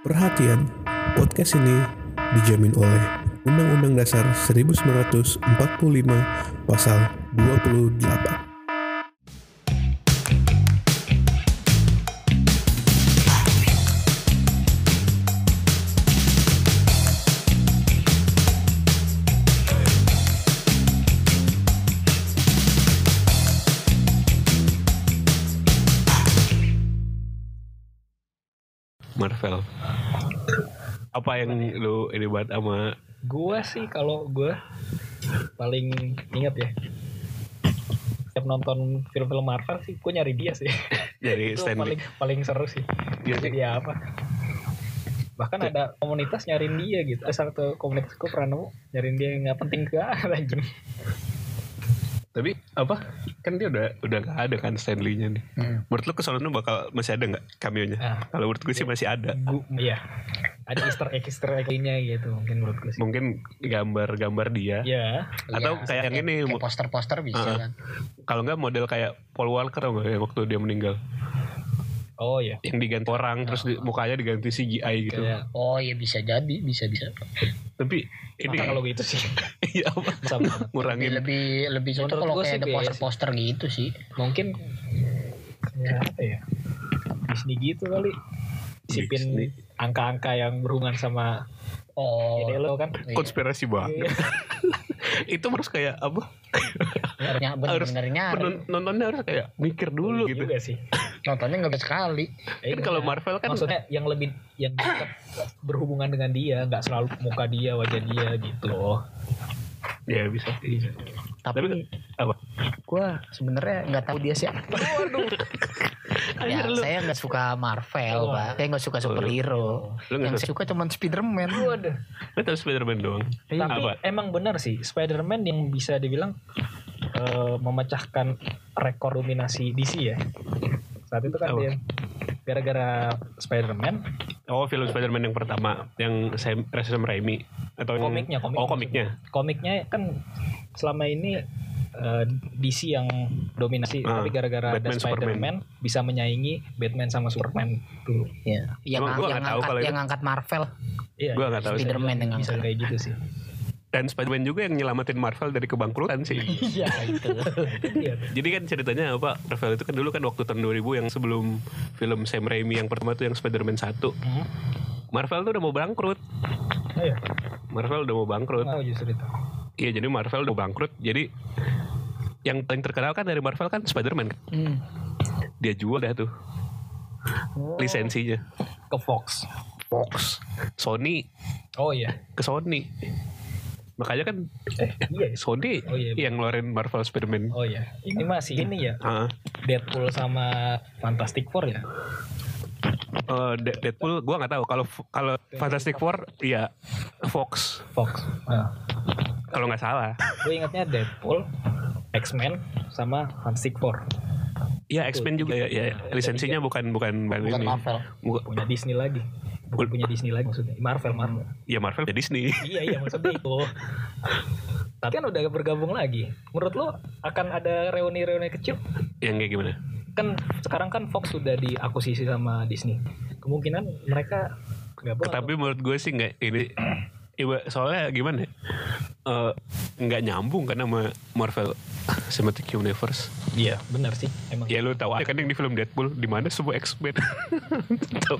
Perhatian, podcast ini dijamin oleh Undang-Undang Dasar 1945 Pasal 28. Yang lu ini buat sama Gua sih kalau gua paling inget ya. Setiap nonton film-film Marvel sih gua nyari dia sih. dari Itu Stanley? paling paling seru sih. Iya sih. Dia apa? Bahkan ada komunitas nyariin dia gitu. Ada satu komunitas gua pernah nemu nyariin dia yang nggak penting ke anjing. Tapi apa? Kan dia udah udah gak ada kan Stanley-nya nih. Hmm. Menurut lu kesono bakal masih ada nggak cameo-nya? Ah. Kalau menurut gue sih masih ada. Gua, iya. Ada Easter egg Easter egg-nya gitu mungkin menurut gua sih. Mungkin gambar-gambar dia. Ya, Atau kayak yang ini, kayak poster-poster bisa Heeh. kan Kalau nggak model kayak Paul Walker nggak yang waktu dia meninggal. oh ya. Yang diganti orang terus di- mukanya diganti CGI gitu. Kayak oh iya bisa jadi bisa bisa Tapi ini Masa kalau gitu sih. iya apa? Sama. lebih ngurangin lebih lebih Menurut kalau kayak ada poster-poster gitu sih mungkin ya apa ya Disney gitu kali sipin Disney. Angka-angka yang berhubungan sama oh ini lo kan iya. konspirasi banget. Iya. itu harus kayak apa? Harus bener-bener nyari penon- nontonnya harus kayak mikir dulu gitu. juga sih nontonnya nggak bisa sekali Eh, Kan kalau. Marvel kan maksudnya yang lebih yang dekat berhubungan dengan dia nggak selalu muka dia wajah dia gitu loh ya bisa. Tapi, Tapi apa? gua sebenarnya nggak tahu dia siapa ya Anjir, lu- saya nggak suka Marvel Oh. pak saya nggak suka superhero Lu yang suka- saya suka cuma Spiderman Waduh. Lu tahu Spider-Man doang. tapi Apa? emang benar sih Spider-Man yang bisa dibilang eh, memecahkan rekor dominasi DC ya saat itu kan Apa? dia gara-gara Spider-Man. Oh, film Spider-Man yang pertama yang Sam, Sam Raimi. Atau yang- komiknya komik Oh, komiknya. komiknya kan selama ini eh, DC yang dominasi Ah, tapi gara-gara ada Spider-Man bisa menyaingi Batman sama Superman tuh ya yang, Emang yang tahu angkat kalau yang angkat Marvel. Iya. Gua nggak tahu sih. Spider-Man yang bisa kayak gitu sih Dan Spider-Man juga yang nyelamatin Marvel dari kebangkrutan sih. iya itu iya Jadi kan ceritanya apa? Marvel itu kan dulu kan waktu tahun 2000 yang sebelum film Sam Raimi yang pertama tuh yang Spider-Man 1. Hmm. Marvel tuh udah mau bangkrut. Oh, iya. Marvel udah mau bangkrut. Oh, justru itu. Iya, jadi Marvel udah bangkrut. Jadi yang paling terkenal kan dari Marvel kan Spider-Man. Hmm. Dia jual dah tuh lisensinya. Ke Fox. Fox, Sony Oh iya. ke Sony. Makanya kan Eh, iya. ya? Sony Oh, iya, yang ngeluarin Marvel Spider-Man. Oh iya. Ini masih ini ya. Ah, Deadpool sama Fantastic Four ya. De- Deadpool gua nggak tahu kalau kalau Fantastic Four iya Fox Fox. Nah, kalau nggak salah. gue ingatnya Deadpool, X-Men sama Fantastic Four. Iya X-Men juga ya, ya lisensinya bukan bukan bukan bukan ini. Marvel Bukan- Punya Disney lagi. Bukan punya Disney lagi maksudnya. Marvel, Marvel. ya Marvel ya Disney. iya, iya maksudnya itu. Tapi kan udah bergabung lagi. Menurut lo akan ada reuni-reuni kecil? yang kayak gimana? Kan sekarang kan Fox sudah diakuisisi sama Disney. Kemungkinan mereka gabung. Tapi menurut gue sih nggak ini soalnya gimana ya? Eh, nggak nyambung kan sama Marvel Cinematic Universe. Iya, benar sih. Emang. Ya lu tahu aja kan yang di film Deadpool di mana semua X-Men. Tahu.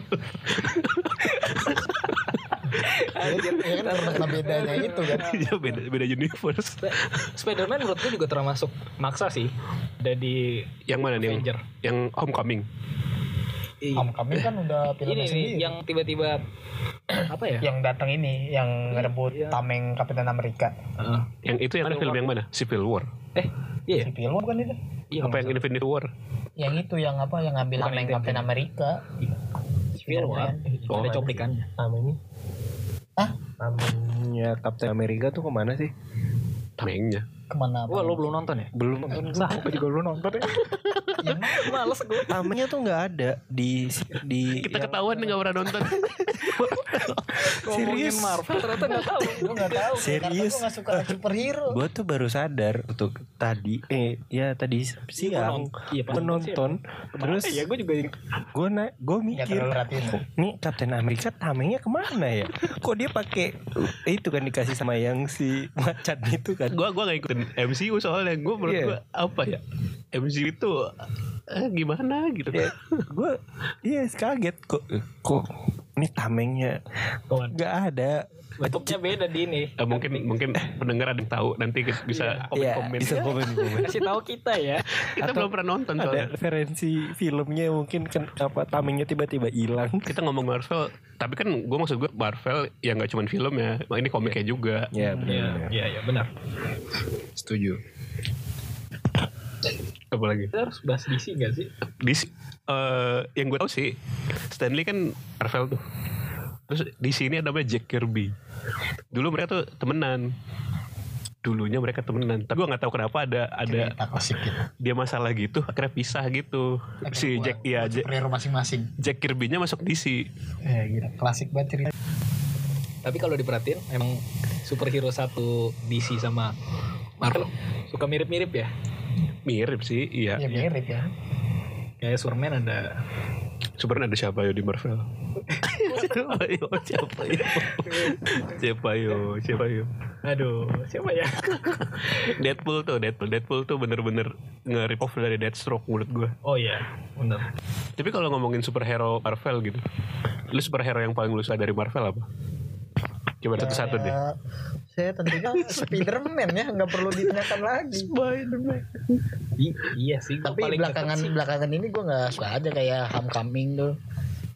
ya kan karena bedanya itu kan Iya beda beda universe. Sp- Spider-Man menurut gue juga termasuk maksa sih. Ada di Yang mana nih? Yang, yang Homecoming. Homecoming kan udah ini nih yang tiba-tiba apa ya? yang datang ini yang ngerebut iya. tameng Kapten Amerika Heeh. Yang itu yang Mana film yang mana? Civil War. eh, iya. ya? Civil War kan itu Iya, Apa yang Infinity War? yang itu yang apa yang ngambil Bukan tameng Kapten Amerika Civil War. Oh. Ada cuplikannya. namanya Hah? namanya Captain America tuh ke mana sih Tamengnya. Ke mana Wah, lo belum nonton ya? belum nonton gue juga belum nonton ya Ya, males gue. Tamengnya tuh nggak ada di di Kita yang- ketahuan nih gak pernah nonton. Ngomongin Serius? Marvel ternyata nggak tahu. Gue gak tahu. Serius? Gue gak suka superhero. Gue tuh baru sadar untuk tadi eh ya tadi siang Iya, pas menonton terus ya gue juga gue na gue Gak mikir terlalu nih Captain America tamengnya ke mana ya kok dia pakai itu kan dikasih sama yang si macan itu kan gue gua gak ikutin MCU soalnya gue menurut Iya. gue apa ya MCU itu eh, gimana gitu. ya gue iya kaget kok kok ini tamengnya nggak ada bentuknya beda di ini. Eh, mungkin mungkin pendengar ada yang tahu nanti kita bisa Iya, komen-komen. bisa komen komen Kasih tahu kita ya. Kita belum pernah nonton ada soalnya. referensi filmnya mungkin kan apa tamengnya tiba-tiba hilang Kita ngomong Marvel, tapi kan gue maksud gue Marvel yang gak cuma film ya, ini komiknya juga. ya Iya, benar iya, iya benar. setuju Apa lagi? Kita harus bahas DC gak sih? Di eh, yang gue tahu sih Stanley kan Marvel tuh. Terus di sini ada namanya Jack Kirby. Dulu mereka tuh temenan. Dulunya mereka temenan. Tapi gue nggak tahu kenapa ada ada gitu. dia masalah gitu, akhirnya pisah gitu. Si Jack iya Jack, Superhero masing-masing. Jack Kirby-nya masuk DC. Eh gila. Klasik banget cerita. Tapi kalau diperhatiin emang superhero satu DC sama Marvel suka mirip-mirip ya. Mirip sih, iya. Ya mirip ya. Kayak Superman ada Superman ada siapa yo di Marvel? siapa yo? Siapa yo? Siapa yo? Siapa yo? Aduh, siapa ya? Deadpool tuh, Deadpool, Deadpool tuh bener-bener nge-rip off dari Deathstroke menurut gue. Oh iya, bener. Tapi kalau ngomongin superhero Marvel gitu, lu superhero yang paling lu suka dari Marvel apa? Coba satu-satu deh. Ya, Saya tentunya Spiderman ya, nggak perlu ditanyakan lagi. Spiderman. I- iya sih, gua Tapi paling belakangan sih. belakangan ini gue nggak suka aja kayak Homecoming tuh.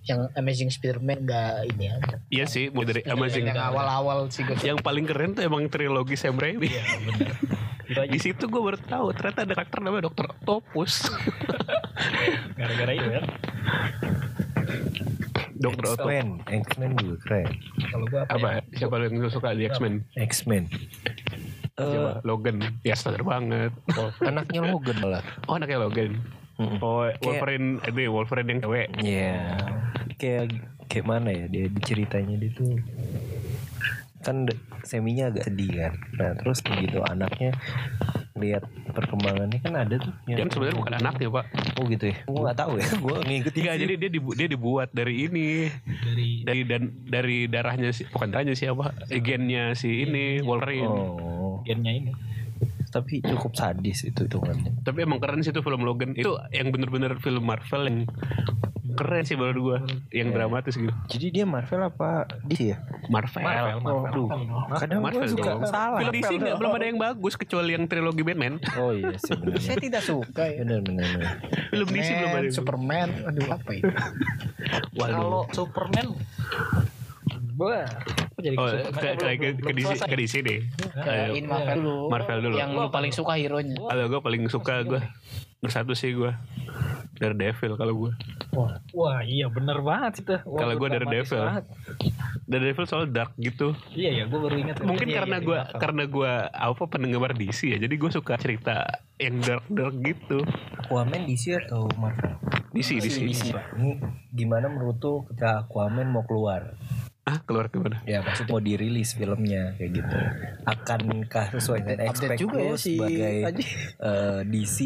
Yang Amazing Spider-Man nggak ini aja. Iya sih, mulai dari Amazing. Yang awal-awal sih gue. Yang paling keren tuh emang trilogi Sam Raimi. Iya, Di situ gue baru tahu ternyata ada karakter namanya Dr. Octopus. gara-gara itu ya. Dr. Octopus. X-Men X-Men juga keren Kalau gua apa, Apa? ya? Siapa yang lu suka di X-Men? X-Men Eh, Siapa? Logan. Ya standar banget. anaknya Logan malah Oh anaknya Logan. Mm-mm. Oh Wolverine, ini Wolverine yang cewek. Iya. Kayak kayak mana ya dia di ceritanya dia tuh kan seminya agak sedih kan. Nah terus begitu anaknya lihat perkembangannya kan ada tuh. Dia kan sebenarnya bukan anaknya pak. Oh gitu ya. Gue nggak tahu ya. Gue ngikutin. Iya jadi dia dibu dia dibuat dari ini Dari dari dan dari darahnya si bukan darahnya siapa gennya si ini Wolverine. Oh. gennya ini. Tapi cukup sadis itu hitungannya. Tapi emang keren sih itu film Logan. Itu yang bener-bener film Marvel yang keren sih menurut gua, yang dramatis gitu. Jadi dia Marvel apa DC ya? Marvel. Marvel, Marvel. Aduh. Kadang gue Marvel suka dong. salah. Film DC nggak belum ada yang bagus kecuali yang trilogi Batman. Oh iya sih benar. Saya tidak suka ya. Benar benar. Film DC belum ada. Superman, aduh apa itu? Kalau Superman apa jadi Oh, ke, ke, ke, ke, DC, ke DC deh. Marvel dulu. Marvel dulu. Yang lu paling suka hero-nya. Kalau gue paling suka gue bersatu sih gue Daredevil kalau gue. Wah, wah iya bener banget itu. Wah, Kalau gua dramatis Daredevil. banget. Daredevil soal dark gitu. Iya ya, gue baru ingat. Mungkin Iya, karena iya, gue di Marvel. karena gue apa penggemar DC ya. Jadi gue suka cerita yang dark dark gitu. Aquaman DC atau Marvel? DC DC. Ini gimana menurut tuh ketika Aquaman mau keluar? Ah keluar ke mana? Ya maksudnya mau dirilis filmnya kayak gitu. Akankah sesuai dengan Update juga ya ekspektasi si sebagai Aji. eh, DC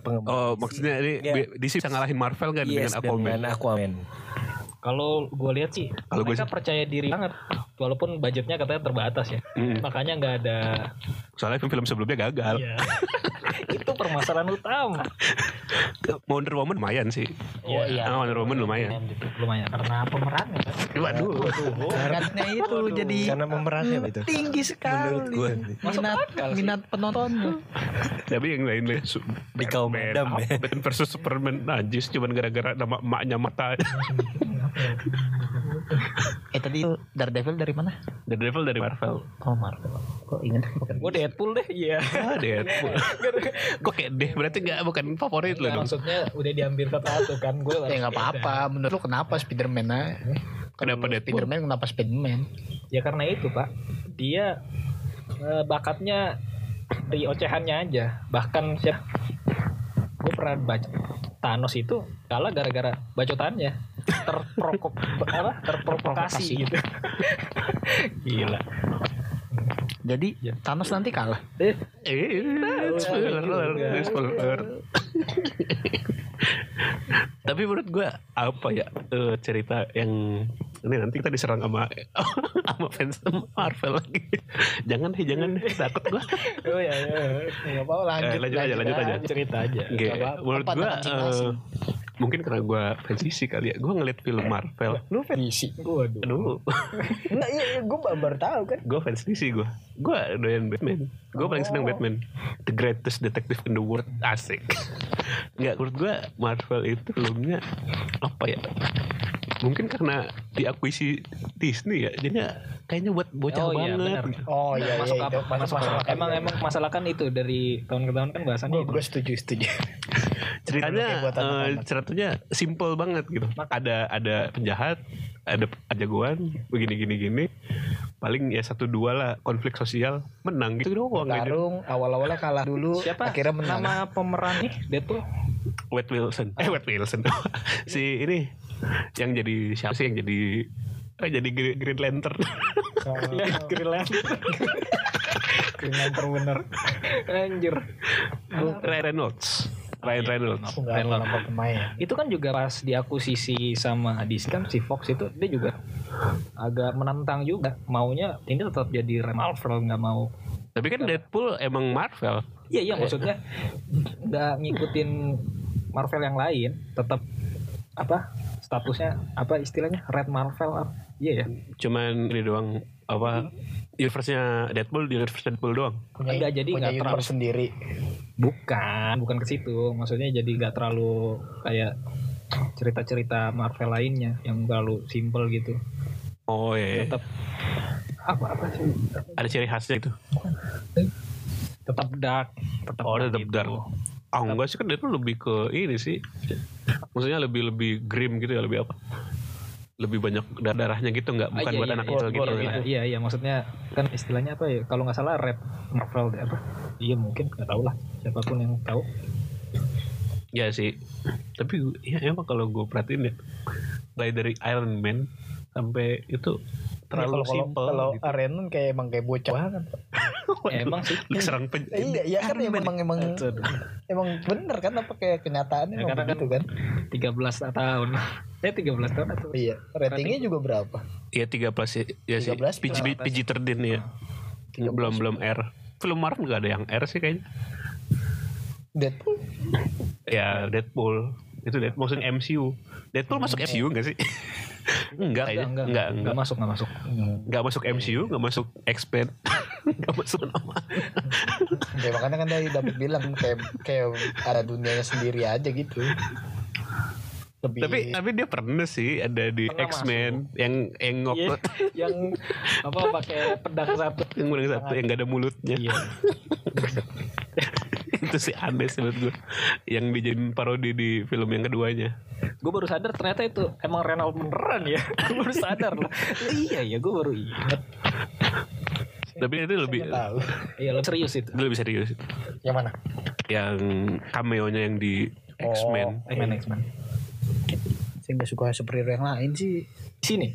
penggemar Oh DC? maksudnya ini Ya. DC bisa ngalahin Marvel kan Yes, dengan Aquaman. dengan Aquaman. Kalau gue lihat sih, gua mereka sih- percaya diri banget. Walaupun budgetnya katanya terbatas ya. Hmm. Makanya nggak ada. Soalnya film-film sebelumnya gagal. Iya. itu permasalahan utama. Wonder Woman lumayan sih. Oh iya. Ah, Wonder Woman lumayan. Lumayan. Karena pemerannya kan. Waduh. Bakatnya itu jadi Karena pemerannya itu. tinggi sekali. Menurut gue Minat minat penontonnya. Tapi yang lain su- Di kaum Batman, Adam ya. Batman versus Superman najis cuman gara-gara nama emaknya mata. Eh tadi itu Daredevil dari mana? Daredevil dari Marvel. Oh Marvel. Kok inget bukan? Gue Deadpool deh, iya. Ah, Deadpool. Kok kayak deh berarti nggak bukan favorit lo Nggak, dong. maksudnya udah diambil satu-satu kan gue Ya nggak apa-apa. Menurut lu kenapa Spiderman aja? Kenapa Deadpool? Spiderman kenapa Spiderman? Ya karena itu pak, dia eh, bakatnya di ocehannya aja. Bahkan siapa? Gue pernah baca Thanos itu kalah gara-gara bacotannya terprokop apa terprovokasi gitu gila Jadi Thanos nanti kalah. Eh, spoiler, spoiler. Tapi menurut gue apa ya eh, cerita yang ini nanti kita diserang sama sama fans Marvel lagi. jangan deh, jangan deh, takut gue. oh ya ya Enggak apa lanjut. Eh, lanjut aja, lanjut aja. cerita aja Nggak apa-apa, menurut gue. Mungkin karena gue fans DC kali ya. Gue ngeliat film Marvel. Lu DC. waduh Aduh, Enggak iya, iya gue baru tahu kan. gue fans DC gue. Gue doyan Batman. Gue paling seneng Batman. The greatest detective in the world. Asik. Nggak, menurut gue Marvel itu filmnya apa ya? Mungkin karena diakuisi Disney ya, jadinya kayaknya buat bocah Oh, iya, banget. benar. Oh iya masuk iya, apa itu masuk masuk akal. akal. emang emang masalah kan itu dari tahun ke tahun kan bahasannya gue setuju setuju. ceritanya eh, anak-anak. ceritanya simple banget gitu ada ada penjahat ada jagoan begini gini gini paling ya satu dua lah konflik sosial menang gitu doang. Tarung awal-awalnya kalah dulu, siapa akhirnya menang. nama pemeran nih Deadpool Wade Wilson eh Wade Wilson si ini yang jadi siapa sih? Yang jadi eh, jadi Green, Green Lantern. Green Lantern. Green Lantern bener anjir. Ryan Reynolds. Ryan Reynolds. Aku nggak pemain. itu kan juga pas diakusisi sama DC kan si Fox itu dia juga agak menantang juga. Maunya ini tetap jadi Marvel nggak mau. Tapi kan Deadpool emang Marvel. Iya iya maksudnya nggak ngikutin Marvel yang lain tetap apa statusnya apa istilahnya? Red Marvel apa? Iya ya? Cuman ini doang apa universe-nya Deadpool di universe Deadpool doang. Punya, Enggak, jadi punya nggak universe sendiri. bukan bukan ke situ. Maksudnya jadi nggak terlalu kayak cerita-cerita Marvel lainnya yang terlalu simple gitu. Oh iya. Tetap apa apa sih? Ada ciri khasnya gitu? Tetap dark tetap Oh, tetap gitu. dark. Ah enggak sih kan Deadpool lebih ke ini sih. Maksudnya lebih lebih grim gitu ya lebih apa? Lebih banyak dar- darahnya gitu nggak? Ah, Bukan iya, buat iya, anak iya, kecil gitu. iya, ya. iya iya maksudnya kan istilahnya apa ya kalau nggak salah Red Marvel deh, apa iya mungkin nggak tahu lah siapa pun yang tahu Iya sih. Tapi ya emang kalau gue perhatiin ya, mulai dari Iron Man sampai itu terlalu Iya, kalau simple. kalau gitu. Arenon kayak emang kayak bocah banget. Ya, emang sih Lu serang pen- iya, iya kan Man. emang emang emang bener kan apa kayak kenyataannya Ya, emang karena kan- begitu kan. 13 tahun eh 13 tahun atau Iya, ratingnya juga berapa? Iya 13 ya, ya sih. 13 PG, PG terdin ya. Belum belum R. Film Marvel nggak ada yang R sih kayaknya. Deadpool Ya Deadpool itu Deadpool maksudnya MCU. Deadpool masuk MCU nggak sih? enggak enggak enggak Enggak, enggak. enggak masuk enggak masuk Enggak masuk MCU, enggak masuk X-Men. Enggak masuk nama. Kayak makanya kan tadi David bilang kayak kayak ada dunianya sendiri aja gitu. Lebih Tapi tapi dia pernah sih ada di X-Men yang yang Iya, ngoprot yang apa pakai pedang satu yang mulai satu yang gak ada mulutnya. iya itu sih aneh sih menurut gue. Yang dijadiin parodi di film yang keduanya. gue baru sadar ternyata itu emang Renal beneran ya gue baru sadar loh iya ya gue baru inget Tapi itu lebih iya lebih serius itu itu lebih serius. Yang mana? Yang cameo-nya yang di Oh. X-Men. X-Men X-Men Saya nggak suka superhero yang lain sih. sini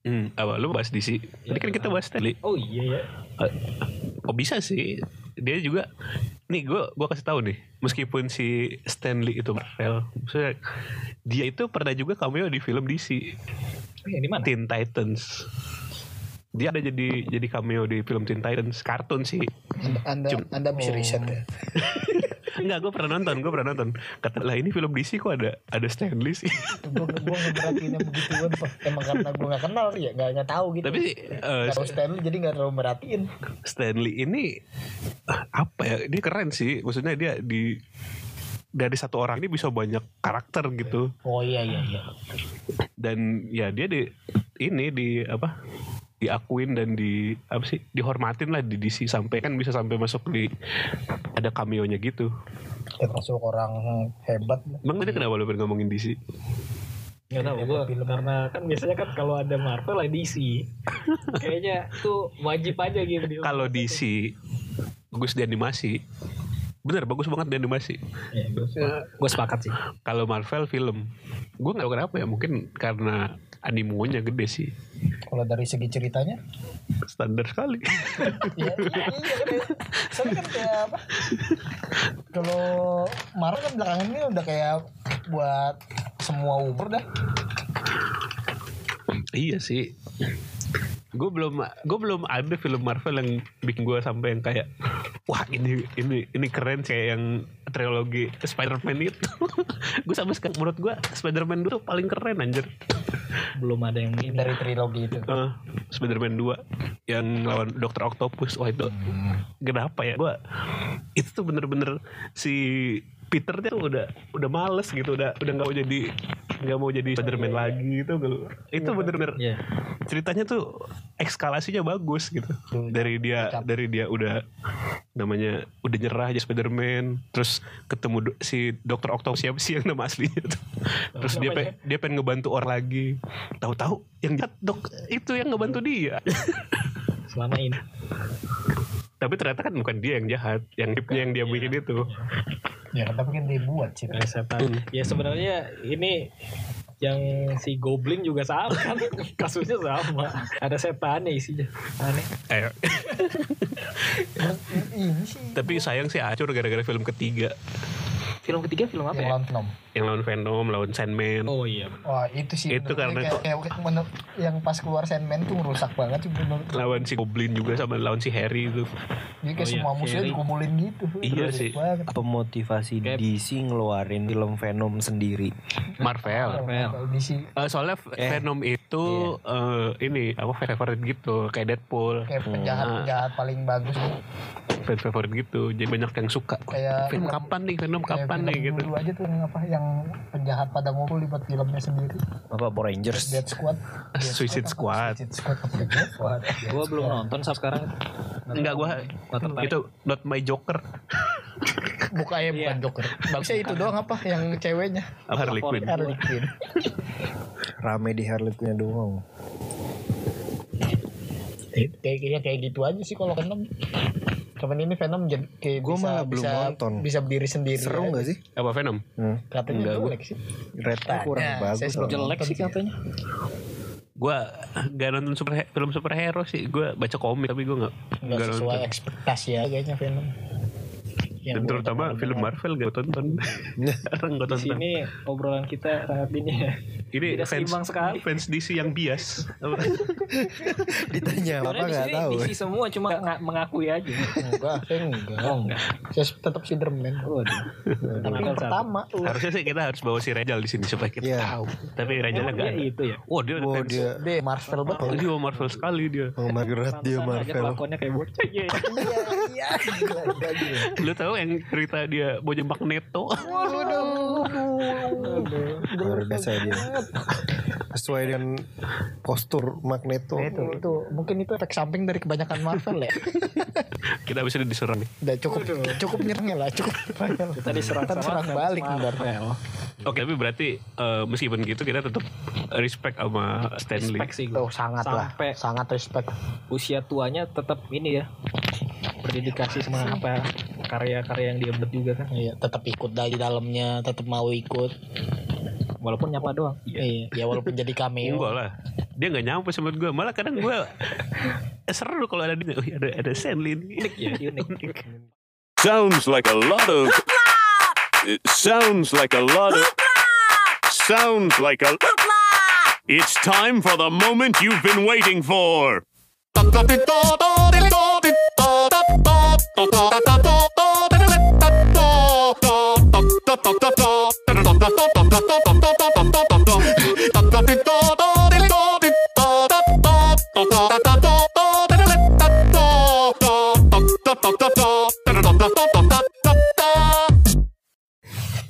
Hmm, apa lu bahas DC? Tadi kan kita bahas tadi. oh iya ya Eh, kok bisa sih dia juga nih gue gua kasih tahu nih meskipun si Stanley itu Marvel maksudnya dia itu pernah juga cameo di film DC oh, iya, di mana Teen Titans dia ada jadi jadi cameo di film Teen Titans kartun sih Anda Cum- Anda bisa Oh. riset ya. Enggak, gue pernah nonton, gue pernah nonton. Kata lah ini film DC kok ada ada Stanley sih. gue gue ngemerhatiin yang begituan emang karena gue nggak kenal ya nggak nggak tahu gitu Tapi eh, kalau Stanley jadi nggak terlalu merhatiin Stanley ini eh, apa ya? Dia keren sih. Maksudnya dia di dari satu orang ini bisa banyak karakter gitu. oh iya iya iya dan ya dia di ini di apa diakuin dan di apa sih dihormatin lah di DC sampai kan bisa sampai masuk di ada cameo-nya gitu. termasuk orang hebat. Bang tadi kenapa lu pengen ngomongin DC? Gak tau gue karena kan biasanya kan kalau ada Marvel ada DC Kayaknya tuh wajib aja gitu Kalau DC bagus di animasi, bener bagus banget di animasi. Iya, gue sepakat sih. kalau Marvel film. Gue nggak tahu kenapa ya mungkin karena animonya gede sih Kalau dari segi ceritanya, standar sekali ya, iya, iya, kan. Soalnya kan kayak apa? Kalau Marvel kan belakangan ini udah kayak buat semua umur dah. iya sih gue belum gue belum ada film Marvel yang bikin gue sampai yang kayak wah ini ini ini keren kayak yang trilogi Spider-Man itu gue sampai sekarang menurut gue Spider-Man dulu paling keren anjir Belum ada yang ini. Dari trilogi itu. Eh, Spider-Man 2 yang lawan Dr. Octopus wah itu kenapa ya gue itu tuh bener-bener si Peter tuh udah udah males gitu udah udah nggak mau jadi nggak mau jadi Spider-Man lagi gitu itu bener-bener Iya. ceritanya tuh ekskalasinya bagus gitu. Dari dia dari dia udah namanya udah nyerah aja Spider-Man terus ketemu do- si Dr. Octopus siapa sih yang nama aslinya tuh? Terus dia pe- dia pengen ngebantu orang lagi. Tahu-tahu yang jahat dok itu yang ngebantu dia. Selama ini. Tapi ternyata kan bukan dia yang jahat yang hipnya yang dia bikin itu. Ya kan tapi kan dibuat sih. Kayak setan. Ya sebenarnya ini yang si Goblin juga sama. Kan kasusnya sama. Ada setannya isinya. Aneh. Ayo. Ini sih. Tapi sayang sih acur gara-gara film ketiga film ketiga film apa yang ya? lawan Venom. yang lawan Venom lawan Sandman. Oh iya Wah itu sih Itu karena kayak, kayak menur- yang pas keluar Sandman tuh merusak banget sih menurut lawan si Goblin juga sama lawan si Harry itu. Jadi kayak Oh iya, semua musuhnya Harry. dikumpulin gitu. Iya sih. banget. apa motivasi Kayak- DC ngeluarin film Venom sendiri? Marvel. Marvel. Di sini Eh, soalnya Venom itu eh, ini apa favorit gitu kayak Deadpool. Kayak penjahat-penjahat paling bagus. Fan favorit gitu jadi banyak yang suka. Kayak film kapan nih? Venom Kayak kapan nih gitu Dulu aja tuh yang apa yang penjahat pada ngumpul dibuat filmnya sendiri. apa Power Rangers Dead Squad. Dead Suicide apa? Squad. Suicide Squad Squad. gue belum nonton sampai sekarang enggak tertarik. itu not my Joker Bukanya bukan Joker. Bagusnya itu doang apa yang ceweknya. Harley Quinn Harley Quinn. rame di Harley Quinn doang Eh, kayak gitu aja sih kalau Venom. Cuman ini Venom jadi kayak Gua bisa, malah belum bisa, nonton. bisa berdiri sendiri. seru nggak sih apa Venom hmm. Katanya Enggak, jelek sih. rate kurang Tanya, bagus saya jelek nonton sih katanya gua gak nonton super film superhero sih gua baca komik tapi gua nggak Nggak nggak sesuai nonton ekspektasi ya kayaknya Venom. Yang dan terutama dengar- film Marvel gak tonton. Jarang gak di tonton. sini obrolan kita sangat ini ya ini tidak fans seimbang sekali. fans DC yang bias. Ditanya apa di nggak sini tahu. DC semua cuma mengakui aja. Enggak, saya enggak. oh enggak. Saya tetap Spiderman. waduh. Tapi yang pertama harusnya sih kita harus bawa si Rejal di sini supaya kita Iya. tahu. Tapi Rejalnya Emang gak dia ada. itu ya? Wah dia oh dia Dia Marvel betul. dia Marvel sekali dia. Oh my god dia Marvel. kelakuannya kayak bocah Iya. Iya, iya. Lu tahu yang cerita dia mau jembak Neto luar biasa dia sesuai dengan postur Magneto Itu, itu mungkin itu efek samping dari kebanyakan Marvel ya. kita bisa diserang nih Udah cukup cukup nyerangnya lah, cukup lah. kita diserang sama serang balik ntar. Marvel oke tapi berarti eh, meskipun gitu kita tetap respect sama Stanley respect sih. Oh, sangat lah. Sampai- Sangat respect. usia tuanya tetap ini ya berdedikasi sama apa karya-karya yang dia buat juga kan Iya, tetap ikut dari dalamnya, tetap mau ikut. walaupun nyapa doang Iya, ya walaupun jadi cameo. enggak lah dia nggak nyampe sama gue malah kadang gue seru kalau ada dia oh, ada ada Stanley ini unik ya unik Sounds like a lot of. It sounds like a lot of. Sounds like a. It's time for the moment you've been waiting for.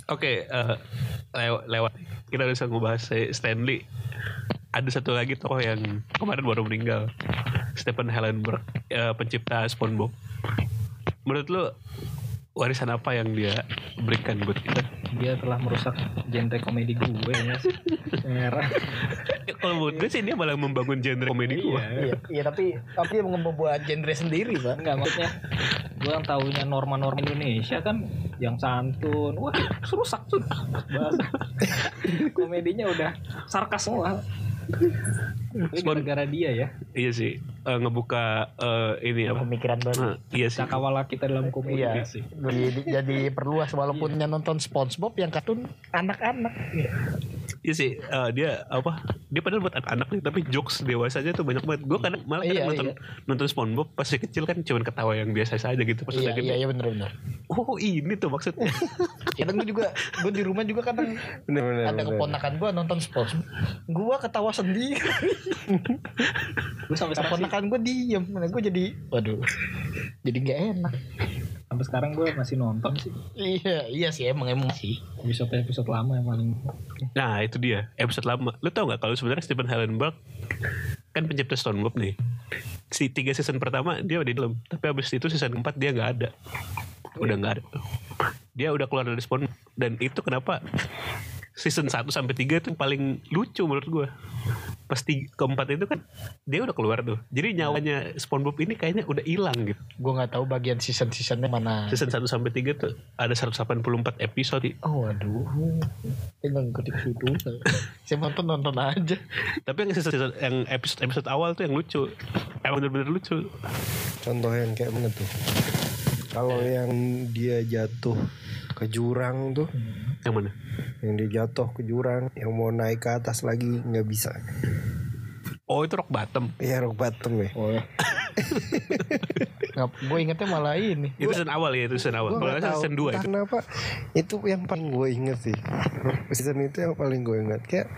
Oke, eh, lew- lewat kita bisa ngebahas si Stanley. Ada satu lagi tokoh yang kemarin baru meninggal, Stephen Hillenburg, eh, pencipta SpongeBob. Menurut lu warisan apa yang dia berikan buat kita? dia telah merusak genre komedi gue ya merah Kalau menurut gue sih dia malah membangun genre komedi gue. Iya, iya tapi tapi membuat genre sendiri, Pak. Enggak maksudnya gue yang tahunya norma-norma Indonesia kan yang santun wah rusak tuh bahasa komedinya udah sarkas semua gara-gara dia ya Iya sih. eh, ngebuka eh, ini apa? Pemikiran baru. Nah, iya sih. cakawala kita dalam komedi Iya, sih jadi, jadi perluas walaupun yang nonton SpongeBob yang kartun anak-anak. Iya sih. eh, dia apa? Dia padahal buat anak-anak nih, tapi jokes dewasanya tuh banyak banget. Gue kadang malah kadang Iya, nonton nonton SpongeBob pas si kecil kan cuman ketawa yang biasa saja gitu. Pas Iya, iya, iya benar-benar. oh ini tuh maksudnya. Kadang gue juga, gue di rumah juga kadang Bener-bener. ada keponakan gue nonton SpongeBob. Gue ketawa sendiri. gue sampai keponakan gue diem. Nah, gue jadi, waduh, jadi nggak enak. Sampai sekarang gue masih nonton sih Iya, iya sih emang emang sih. episode episode lama yang paling Nah itu dia episode lama. Lu tau nggak kalau sebenarnya Stephen Hillenburg kan pencipta SpongeBob nih. Si tiga season pertama dia udah di dalam, tapi abis itu season keempat dia nggak ada. Udah nggak ada. Dia udah keluar dari SpongeBob dan itu kenapa season 1 sampai 3 itu paling lucu menurut gua. Pas tiga, keempat itu kan dia udah keluar tuh. Jadi nyawanya SpongeBob ini kayaknya udah hilang gitu. Gue nggak tahu bagian season seasonnya mana. Season 1 sampai 3 tuh ada 184 episode. Oh waduh, emang ketik situ. Saya nonton nonton aja. Tapi yang season, season- yang episode episode awal tuh yang lucu. Emang bener-bener lucu. Contoh yang kayak mana tuh? Kalau yang dia jatuh ke jurang tuh, Yang mana? yang dia jatuh ke jurang, yang mau naik ke atas lagi nggak bisa. Oh itu rock bottom. Iya rock bottom ya. Oh ya. gue ingetnya malah ini. Itu season awal ya, itu season awal. Gue Kalau season 2 entah itu. kenapa itu yang paling gue inget sih. Season itu yang paling gue inget kayak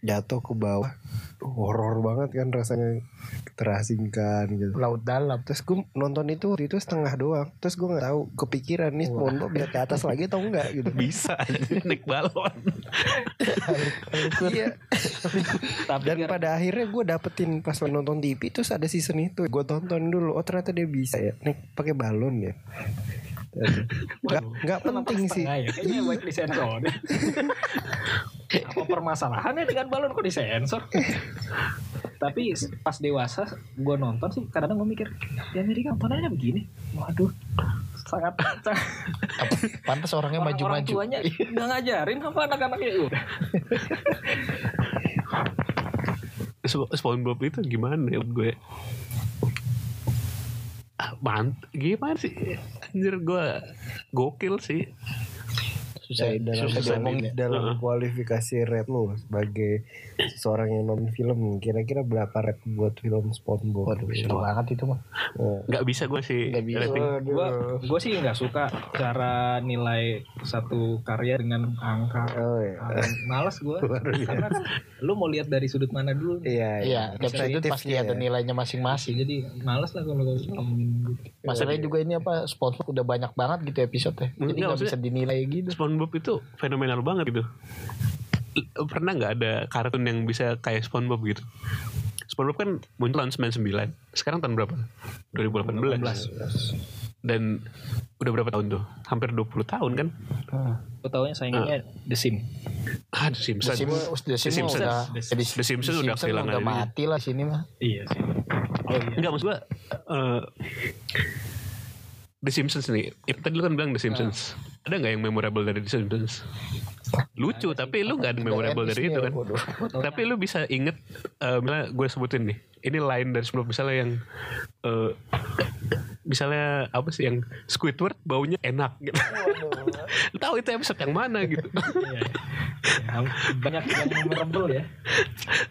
jatuh ke bawah. Horor banget kan rasanya. Terasingkan gitu. Laut dalam. terus gue nonton itu waktu itu setengah doang. Terus gue nggak tahu kepikiran nih SpongeBob biar ke atas lagi atau enggak gitu. Bisa naik balon. iya. Tapi dan pada akhirnya gue dapetin pas nonton TV terus ada season itu. Gue tonton dulu oh ternyata dia bisa ya naik pakai balon ya. Nggak nggak penting sih. ya? Kayaknya disensor apa permasalahannya dengan balon kok disensor tapi pas dewasa gue nonton sih kadang-kadang gue mikir di Amerika tontonannya begini waduh sangat sangat Pantas orangnya orang, orang maju-maju. tuanya nggak ngajarin apa anak-anaknya udah Sp- SpongeBob itu gimana ya gue? Ah, Mant, gimana sih? Anjir gue gokil sih. Susah, dalam susah dalam, dalam kualifikasi rate lo sebagai seorang yang nonton film kira-kira berapa rate buat film SpongeBob Waduh, seru banget itu mah. Oh. Nggak bisa gue sih. Nggak bisa. rating. gue gue sih nggak suka cara nilai satu karya dengan angka Oh, iya. Ah, malas gue karena lu mau lihat dari sudut mana dulu nih. Iya, Iya, tiap sudut pasti dia ada ya. nilainya masing-masing. jadi malas lah kalau ngomongin gitu. Masalahnya juga ini apa SpongeBob udah banyak banget gitu episode ya. Jadi Enggak, nggak bisa dinilai gitu. SpongeBob itu fenomenal banget gitu. Pernah nggak ada kartun yang bisa kayak SpongeBob gitu? SpongeBob kan muncul tahun 99. Sekarang tahun berapa? 2018. Dan udah berapa tahun tuh? Hampir 20 tahun kan? Gue taunya saingannya The Sim. Ah, The The Simpsons. Sims, The Sims Simpsons. udah, The jadi The Simpsons udah kehilangan udah mati lah sini mah. Iya sih. Oh iya. Enggak maksud gua eh, The Simpsons nih. Ya, tadi lu kan bilang The Simpsons. Ada nggak yang memorable dari The Simpsons? Lucu, tapi lu nggak ada memorable dari itu kan. Tapi lu bisa inget, eh, misalnya gue sebutin nih, ini line dari sebelum misalnya yang, eh, misalnya apa sih yang Squidward baunya enak gitu. tahu itu episode yang mana gitu. Iya. Ya, banyak yang memorable ya.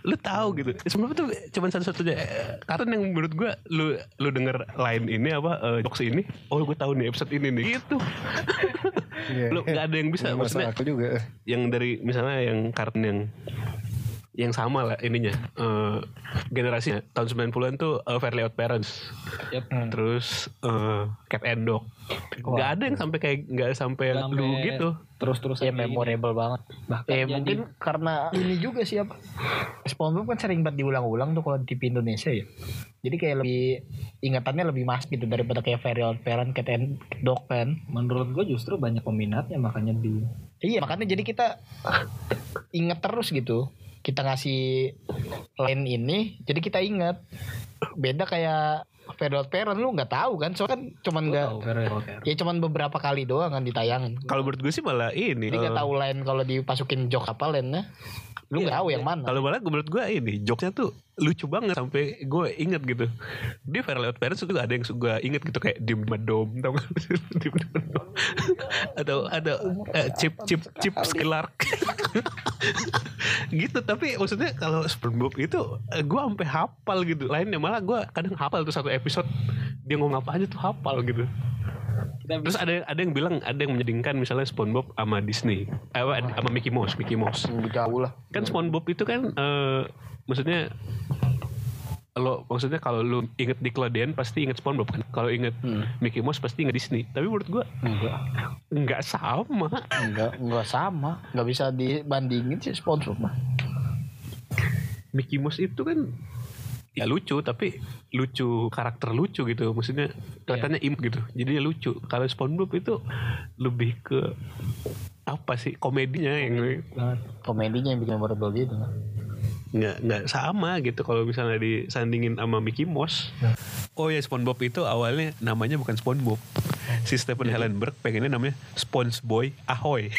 lu tahu gitu. Sebenarnya tuh cuman satu-satunya eh, kartun yang menurut gue lu lu denger line ini apa jokes ini, oh gue tahu nih episode ini nih gitu. Iya. lu nggak ada yang bisa maksudnya juga yang dari misalnya yang kartun yang yang sama lah ininya eh, generasinya tahun 90-an tuh eh, Fairly Odd Parents Yap. terus eh, Cat and Dog nggak ada yang sampai kayak nggak sampai lu gitu Terus-terusan Ya kayak gini. memorable banget. Bahkan Eh jadi- mungkin karena ini juga sih apa SpongeBob kan sering banget diulang-ulang tuh kalau di TV Indonesia ya. Jadi kayak lebih ingatannya lebih mas gitu daripada kayak Fairy Odd Parents, Cat and Dog kan. menurut gue justru banyak peminatnya makanya di Iya makanya jadi kita inget terus gitu. Kita ngasih line ini jadi kita ingat. Beda kayak Federal Parent lu nggak tahu kan? Soalnya kan cuman nggak ya cuman beberapa kali doang kan ditayangin. Kalau menurut gue sih malah ini. jadi nggak eh, tahu line kalau dipasukin jok apa line-nya lu nggak tahu yang mana. Kalau malah gue- menurut gue ini jokesnya tuh lucu banget sampai gue inget gitu. Di Fairly Odd Parents juga ada yang gue inget gitu kayak Dim Dom tau gak? Dim Dom. Atau ada eh, chip chip chip Skylark. gitu tapi maksudnya kalau SpongeBob itu gue sampai hafal gitu lainnya malah gue kadang hafal tuh satu episode dia ngomong apa aja tuh hafal gitu terus ada ada yang bilang ada yang menyedingkan misalnya SpongeBob sama Disney eh, apa, sama Mickey Mouse Mickey Mouse jauh lah kan SpongeBob itu kan eh, maksudnya lo maksudnya kalau lu inget Nickelodeon pasti inget SpongeBob kan? Kalau inget Mickey Mouse pasti inget Disney. Tapi menurut gua enggak. nggak sama. Enggak enggak sama. Nggak bisa dibandingin sih sponsor mah. Mickey Mouse itu kan ya lucu tapi lucu karakter lucu gitu. Maksudnya kelihatannya imp gitu. Jadi lucu. Kalau SpongeBob itu lebih ke apa sih? Komedinya yang komedinya yang bikin memorable gitu nggak nggak sama gitu kalau misalnya disandingin sama Mickey Mouse. Oh ya SpongeBob itu awalnya namanya bukan SpongeBob. Si Stephen Hillenburg pengennya namanya SpongeBoy Ahoy.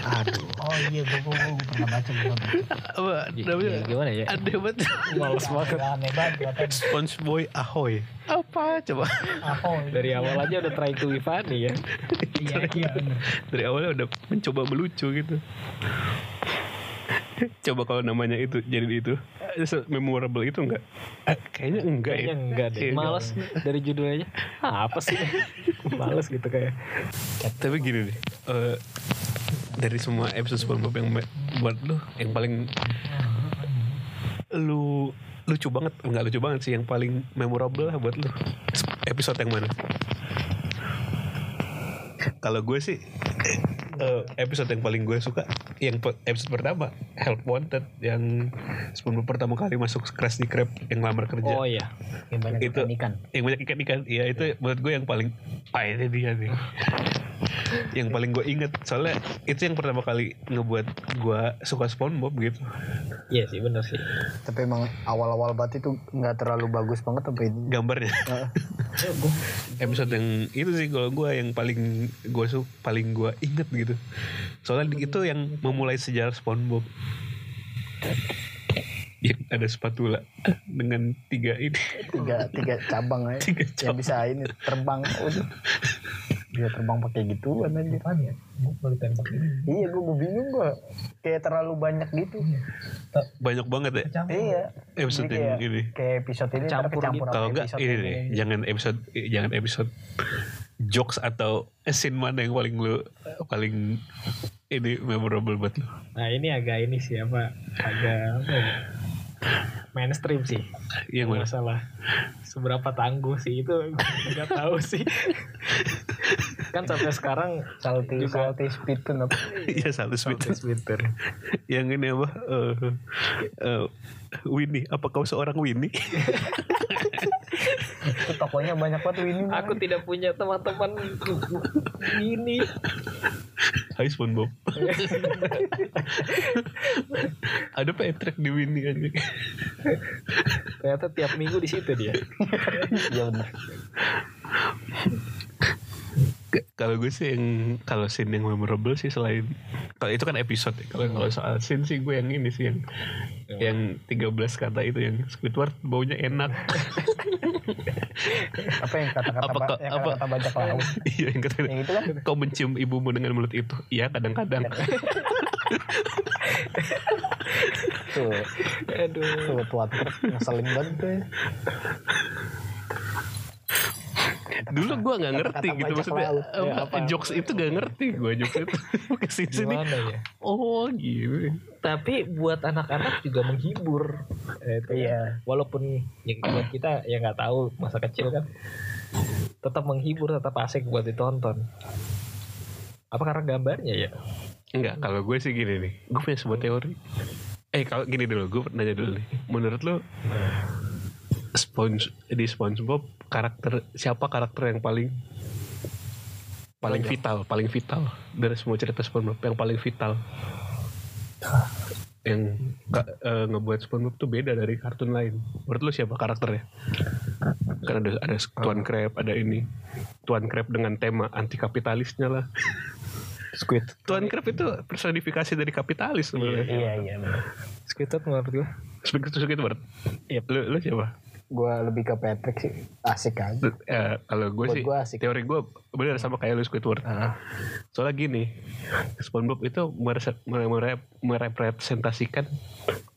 aduh oh iya gue gue pernah baca gitu Apa namanya? gimana ya? Ada banget. males banget aneh banget kelihatan SpongeBoy Ahoy. Apa coba? apa Dari awal aja udah try to be funny ya. iya iya bener Dari awalnya udah mencoba melucu gitu. Coba kalau namanya itu jadi itu eh, memorable itu enggak? Eh, kayaknya enggak Kayaknya ya. enggak deh. Kayaknya Males dari judulnya. Ah, apa sih? Males gitu kayak. Tapi gini deh, eh, dari semua episode SpongeBob yang buat lu yang paling lu lucu banget, enggak lucu banget sih yang paling memorable lah buat lu. Episode yang mana? Kalau gue sih eh, episode yang paling gue suka yang episode pertama Help Wanted yang SpongeBob pertama kali masuk Krusty Krab yang lamar kerja. Oh iya. yang banyak itu ikan yang banyak ikan ikan iya itu menurut gue yang paling ah ini dia nih yang paling gue inget soalnya itu yang pertama kali ngebuat gue suka SpongeBob gitu. Iya sih bener sih. tapi emang awal-awal banget itu nggak terlalu bagus banget ini. Gambarnya. Episode yang itu sih kalau gue yang paling gue su paling gue inget gitu. Soalnya itu yang memulai sejarah SpongeBob. Yang ada spatula dengan tiga ini. Tiga tiga cabang aja. Tiga yang bisa ini terbang. udah dia terbang pakai gituan aja ya? Iya gue bingung gue kayak terlalu banyak gitu. Banyak banget ya? Iya. Episode Jadi yang kayak, ini. kayak episode ini Campur kecampur gitu. kalau enggak episode ini deh jangan episode jangan episode jokes atau scene mana yang paling lu paling ini memorable buat lu? Nah ini agak ini sih apa agak apa ya? Mainstream sih. yang mana masalah. Seberapa tangguh sih itu nggak tahu sih. kan sampai sekarang salty juga salty speed tuh apa Iya speed. Twitter. yang ini apa? Eh eh, Winnie. Apa kau seorang Winnie tokonya banyak banget ini Aku tidak punya teman-teman ini. Hai SpongeBob ada Patrick di Winnie aja Ternyata tiap minggu di situ dia. iya benar kalau gue sih yang kalau scene yang memorable sih selain kalau itu kan episode ya. kalau kalau soal scene sih gue yang ini sih yang yang 13 kata itu yang Squidward baunya enak. Apa yang kata-kata Apa- ba- yang apa- kata bajak laut? Iya yang kata yang itu kan kau mencium ibumu dengan mulut itu. Iya kadang-kadang. Tuh. Aduh. tuh truk ngeselin banget tuh dulu gue nggak ngerti kata gitu maksudnya laut. Ya, apa, jokes itu gak ngerti gue jokes itu ke sini sini ya? oh gitu Tapi buat anak-anak juga menghibur. Eh, itu Iya. kan. Walaupun yang buat kita ya nggak tahu masa kecil kan. Tetap menghibur, tetap asik buat ditonton. Apa karena gambarnya ya? Enggak, kalau gue sih gini nih. Gue punya sebuah teori. Eh, kalau gini dulu, gue nanya dulu nih. Menurut lo Sponge di SpongeBob karakter siapa karakter yang paling paling vital, paling vital dari semua cerita SpongeBob yang paling vital? yang eh, ngebuat SpongeBob tuh beda dari kartun lain. Menurut lu siapa karakternya? Kan ada ada Tuan Crab, ada ini. Tuan Crab dengan tema anti kapitalisnya lah. Squid. Tuan Crab itu personifikasi dari kapitalis sebenarnya. Iya iya. bener. Squidward menurut gue. Segitu banget. Yep. Lu, lu siapa? Gua lebih ke Patrick sih. Asik aja. Eh, kalau gue Buat sih gua asik. teori gue bener sama kayak lu Squidward. Ah. Soalnya gini, SpongeBob itu merese- mere- mere- merepresentasikan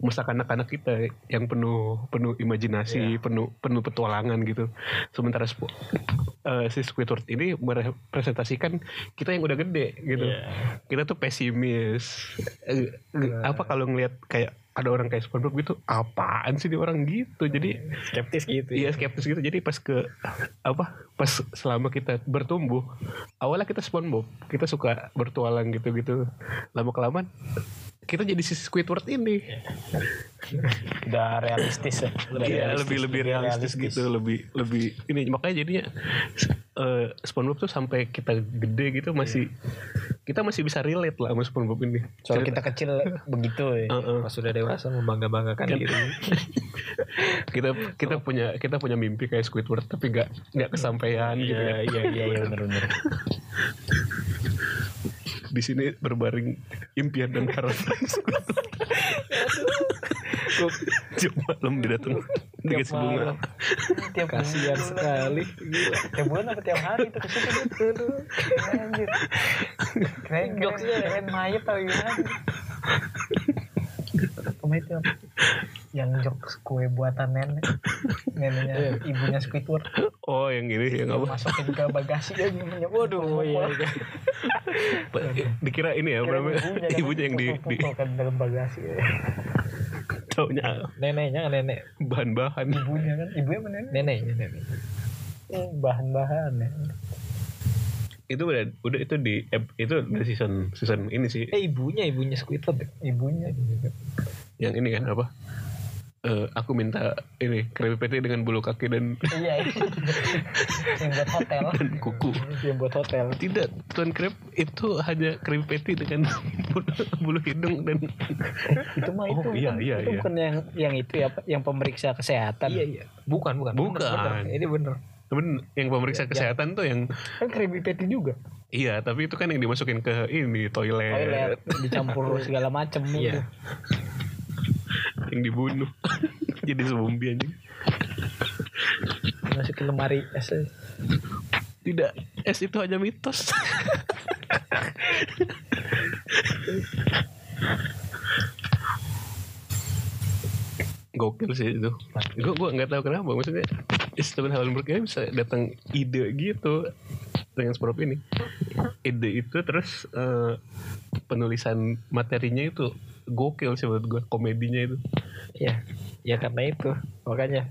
masa kanak-kanak kita yang penuh penuh imajinasi, penuh penuh petualangan gitu. Sementara eh, si Squidward ini merepresentasikan kita yang udah gede gitu. Kita tuh pesimis. Eh, apa kalau ngelihat kayak ada orang kayak SpongeBob gitu, apaan sih dia orang gitu. Jadi Skeptis gitu. Iya skeptis gitu. Jadi pas ke apa? Pas selama kita bertumbuh, awalnya kita SpongeBob, kita suka bertualang gitu-gitu. Lama kelamaan kita jadi si Squidward ini. Udah realistis ya. Udah Iya, realistis, lebih lebih realistis, gitu, lebih lebih ini makanya jadinya eh, SpongeBob tuh sampai kita gede gitu masih kita masih bisa relate lah sama SpongeBob ini. Soal kita kecil begitu ya. Heeh. Pas sudah dewasa membangga-banggakan Kan- diri. kita kita punya kita punya mimpi kayak Squidward tapi nggak nggak kesampaian gitu kan. iya iya iya benar benar. di sini berbaring impian dan harapan Tiap malam dia datang dikasih bunga. Tiap Kasihan sekali. Tiap bulan apa tiap hari itu ke situ gitu. Anjir. Keren jokesnya keren mayat tau gimana. Kemarin? Yang jokes kue buatan nenek neneknya ibunya Squidward Oh yang ini yang apa? masukin ke bagasi dia gimana waduh iya, Dikira ini ya, apa namanya? ibunya yang di, di kan dalam bagasi taunya Neneknya nenek. bahan-bahan. ibunya kan ibunya mana Neneknya nenek. bahan-bahan ya Itu udah udah itu di itu dari season season ini sih. Eh ibunya ibunya Squidward. ya? ibunya Yang ini kan apa? Eh, aku minta ini kremi patty dengan bulu kaki dan iya iya. yang buat hotel dan kuku. yang buat hotel Tidak, Tuan Crab itu hanya kremi patty dengan bulu, bulu hidung dan itu mah Oh, itu iya, bukan- iya, itu iya. bukan yang yang itu ya Pak, yang pemeriksa kesehatan Iya iya. Bukan bukan. Bukan. Bener, bener. Ini bener. Temen yang pemeriksa kesehatan tuh yang kan kremi patty juga iya tapi itu kan yang dimasukin ke ini toilet, toilet dicampur segala macem Iya. Yang dibunuh. Jadi zombie anjing. Masuk ke lemari es tidak es itu hanya mitos. Gokil sih itu. Gue gue nggak tahu kenapa maksudnya Steven Hillenburg ini bisa datang ide gitu dengan SpongeBob ini. Ide itu terus eh, penulisan materinya itu gokil sih menurut gue komedinya itu Iya. Ya karena itu. Makanya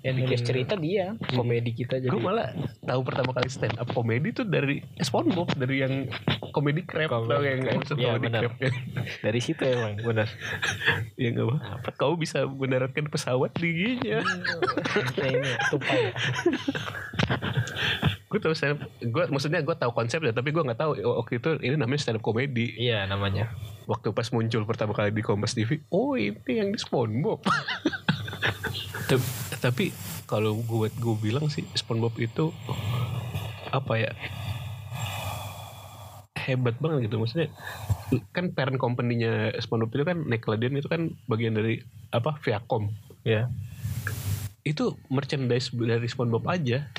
yang bikin cerita dia komedi kita jadi. Gue malah tahu pertama kali stand up komedi tuh dari SpongeBob dari yang komedi crab Komedi tau yang episode Iya, komedi benar. crab ya dari situ emang benar. ya nggak apa. Kau bisa mendaratkan pesawat tingginya Nah, ini tupai gue tahu stand gue maksudnya gue tahu konsepnya tapi gue nggak tahu. Oh, waktu itu ini namanya stand up komedi. Iya namanya. waktu pas muncul pertama kali di Kompas TV oh ini yang di SpongeBob Tep- tapi kalau gue gue bilang sih SpongeBob itu apa ya hebat banget gitu. Maksudnya kan parent company-nya SpongeBob itu kan Nickelodeon itu kan bagian dari apa Viacom. Iya. itu merchandise dari SpongeBob aja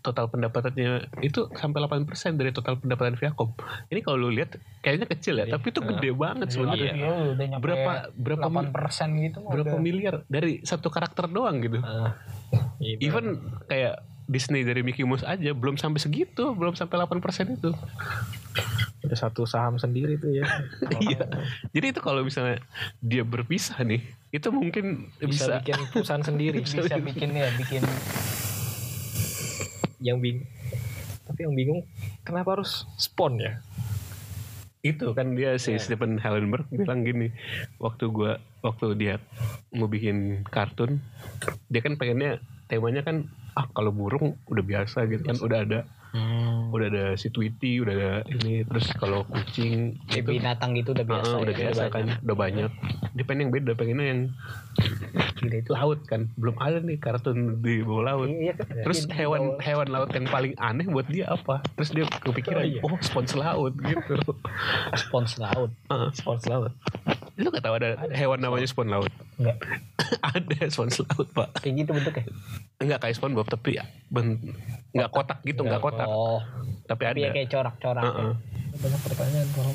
total pendapatannya itu sampai 8% dari total pendapatan Viacom. Ini kalau lu lihat kayaknya kecil ya, tapi itu gede banget sebenarnya. Iya, udah nyampe Berapa berapa mil- 8 persen gitu mah berapa udah. miliar dari satu karakter doang gitu. Iya, Even kayak Disney dari Mickey Mouse aja belum sampai segitu, belum sampai 8% itu. Ada satu saham sendiri tuh ya. Iya. Jadi itu kalau misalnya dia berpisah nih, itu mungkin bisa, bisa, bikin perusahaan sendiri. bisa bikin ya bikin yang bing tapi yang bingung kenapa harus spon ya? Itu kan dia si Stephen Hillenburg bilang gini waktu gua waktu dia mau bikin kartun dia kan pengennya temanya kan ah kalau burung udah biasa gitu kan udah ada Hmm. udah ada si Tweety udah ada ini terus kalau kucing Kayak itu binatang gitu udah biasa ya, udah biasa kan banyak. udah banyak dia pengen yang beda pengennya yang gila itu laut kan belum ada nih kartun di bawah laut Iya, kan? terus Iya, hewan bawah- hewan laut yang paling aneh buat dia apa terus dia kepikiran Oh, iya. oh, spons laut gitu spons laut. Heeh, spons laut lu gak tahu ada, hewan namanya spons laut Enggak. ada spons laut pak Kayak gitu bentuknya. Enggak kayak SpongeBob tapi ben, enggak kotak gitu enggak kotak. Oh, tapi ada tapi ya kayak corak-corak. Heeh. Banyak pertanyaan kalau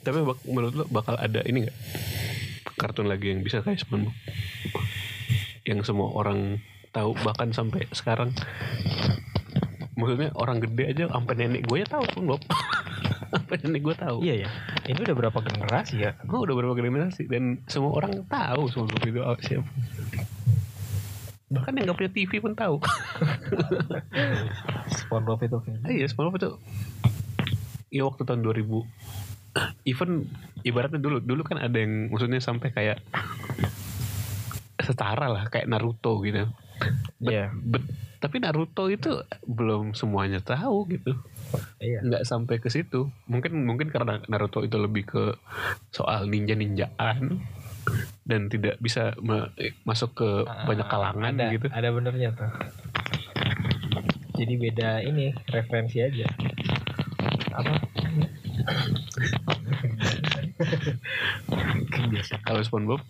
tapi bak- menurut lu bakal ada ini nggak kartun lagi yang bisa kayak SpongeBob yang semua orang tahu bahkan sampai sekarang. Maksudnya orang gede aja sampai nenek gue ya tahu SpongeBob sampai nenek gue tahu. Iya ya. Ini udah berapa generasi ya? Oh, udah berapa generasi dan semua orang tahu SpongeBob itu siapa bahkan yang nggak punya TV pun tahu. SpongeBob itu Ah, iya SpongeBob itu. Ya waktu tahun 2000 even ibaratnya dulu dulu kan ada yang maksudnya sampai kayak setara lah kayak Naruto gitu. But- Iya. but- tapi Naruto itu belum semuanya tahu gitu. Iya. nggak sampai ke situ. Mungkin mungkin karena Naruto itu lebih ke soal ninja ninjaan dan tidak bisa me- masuk ke banyak kalangan ada, gitu Ada benernya tuh. Jadi beda ini referensi aja. Apa? kalau SpongeBob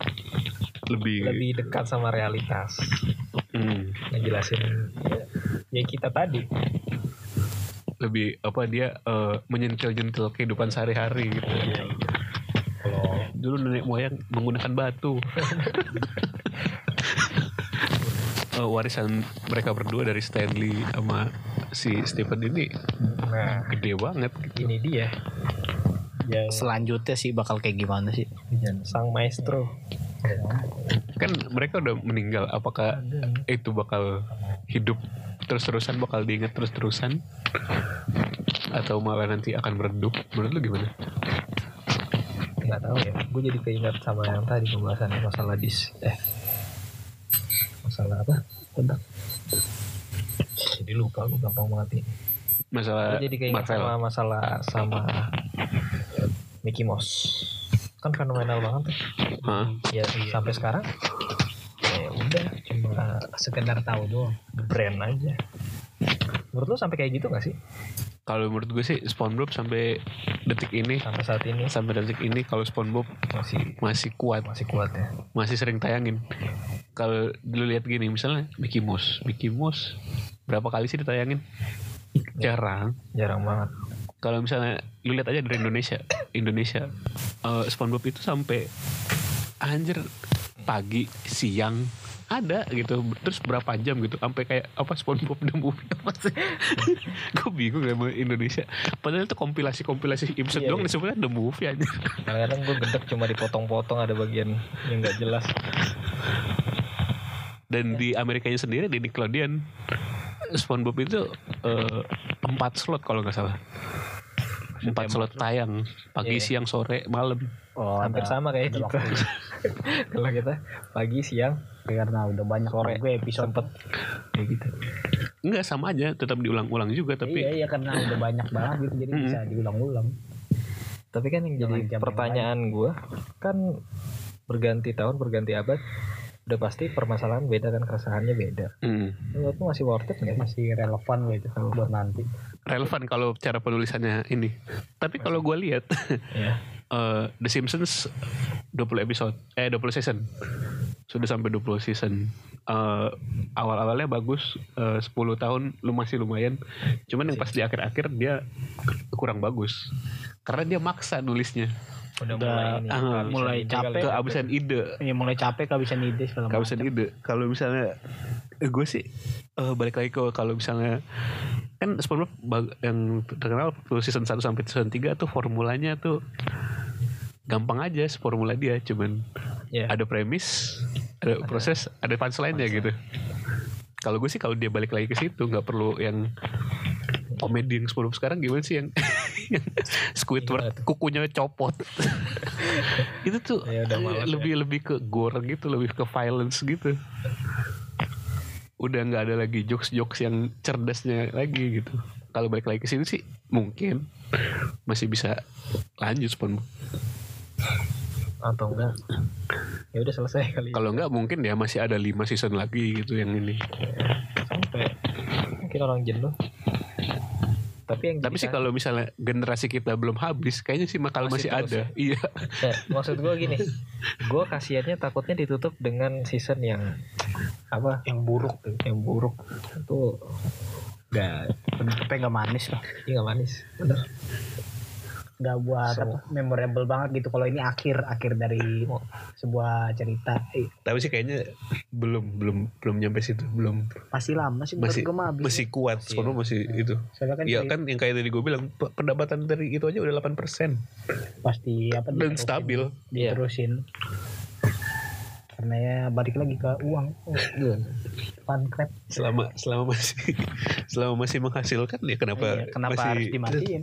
lebih, Lebih dekat sama realitas. Hmm, Ngejelasin ya kita tadi. lebih apa dia eh, menyentil-nyentil kehidupan sehari-hari gitu Kalau dulu nenek moyang menggunakan batu Eh, warisan mereka berdua dari Stanley sama si Stephen ini nah gede banget gitu. ini dia yang selanjutnya sih bakal kayak gimana sih? sang maestro. kan mereka udah meninggal apakah itu bakal hidup terus-terusan bakal diingat terus-terusan atau malah nanti akan meredup menurut lu gimana nggak tahu ya. Gue jadi keinget sama yang tadi pembahasan masalah dis eh masalah apa? Tentang jadi lupa gue gampang nih masalah gue jadi keinget Marvel. sama masalah sama Mickey Mouse. Kan fenomenal banget tuh. Hah? ya sampai sekarang ya udah cuma Sekedar tahu doang. brand aja menurut lu sampai kayak gitu gak sih? Kalau menurut gue sih SpongeBob sampai detik ini sampai saat ini. sampai detik ini kalau SpongeBob masih masih kuat. masih kuat ya. Masih sering tayangin. Kalau dulu lihat gini misalnya Mickey Mouse. Mickey Mouse berapa kali sih ditayangin? Jarang. Jarang banget. Kalau misalnya lu lihat aja dari Indonesia. Indonesia eh, SpongeBob itu sampai anjir pagi siang ada gitu. Terus berapa jam gitu sampai kayak apa SpongeBob the movie. Apa sih gue bingung sama Indonesia. Padahal itu kompilasi kompilasi episode Iya, doang iya. disebutnya the movie aja kadang-kadang gue gedek cuma dipotong-potong ada bagian yang nggak jelas. Dan di Amerikanya sendiri di Nickelodeon SpongeBob itu eh, empat slot kalau nggak salah empat slot tayang pagi Iya. siang sore malam. Oh, hampir ada- sama kayak kita kalau kita pagi siang karena udah banyak Sore. gue episode. Sempet. Kayak gitu. Enggak sama aja tetap diulang-ulang juga tapi iya iya karena udah banyak banget gitu jadi bisa diulang-ulang. Tapi kan yang jadi pertanyaan gue kan berganti tahun berganti abad udah pasti permasalahan beda kan keresahannya beda. Hmm, menurut lu masih worth it nggak sih? Masih relevan gitu buat nanti. Relevan kalau cara penulisannya ini. Tapi kalau gue lihat ya eh, The Simpsons 20 episode eh 20 season. Sudah sampai 20 season. Eh, awal-awalnya bagus eh, 10 tahun lu masih lumayan. Cuman yang pas di akhir-akhir dia kurang bagus karena dia maksa nulisnya. Udah, Udah, mulai ini ah, kehabisan mulai capek. ya. kehabisan ide. Ya mulai capek kehabisan ide kehabisan ide. Kalau misalnya eh, gue sih eh, balik lagi ke kalau misalnya kan SpongeBob yang terkenal season 1 sampai season 3 tuh formulanya tuh gampang aja formula dia cuman ya ada premis ada proses ada punchline-nya gitu. Kalau gue sih kalau dia balik lagi ke situ nggak perlu yang komedi yang SpongeBob sekarang gimana sih yang Squidward kukunya copot. Itu tuh Ya udah males ya. lebih lebih ke gore gitu lebih ke violence gitu. Udah nggak ada lagi jokes jokes yang cerdasnya lagi gitu. Kalau balik lagi ke situ sih mungkin. Masih bisa lanjut SpongeBob. atau enggak? Ya udah selesai kali Kalau enggak mungkin ya masih ada 5 season lagi gitu yang ini. sampai mungkin orang jenuh tapi yang Tapi sih kan- kalau misalnya generasi kita belum habis, kayaknya sih bakal Masih masih, terus. ada. Iya. Ya, maksud gue gini gue kasihannya takutnya ditutup dengan season yang apa? Yang buruk. Tuh yang buruk. Itu gak penutupnya nggak manis lah. Ini gak manis. Bener nggak buat So- apa, memorable banget gitu. Kalau ini akhir akhir dari sebuah cerita. Eh, Tapi sih kayaknya belum belum belum nyampe situ, belum. Masih lama sih masih gue mah masih kuat. SpongeBob masih itu. soalnya kan, Iya cerita kan yang kayak tadi gue bilang pe- pendapatan dari itu aja udah 8% pasti apa dan diterusin- stabil. Iya. diterusin karena ya balik lagi ke uang. Oh, fun crab Selama selama masih selama masih menghasilkan ya kenapa Iya, kenapa masih harus dimatiin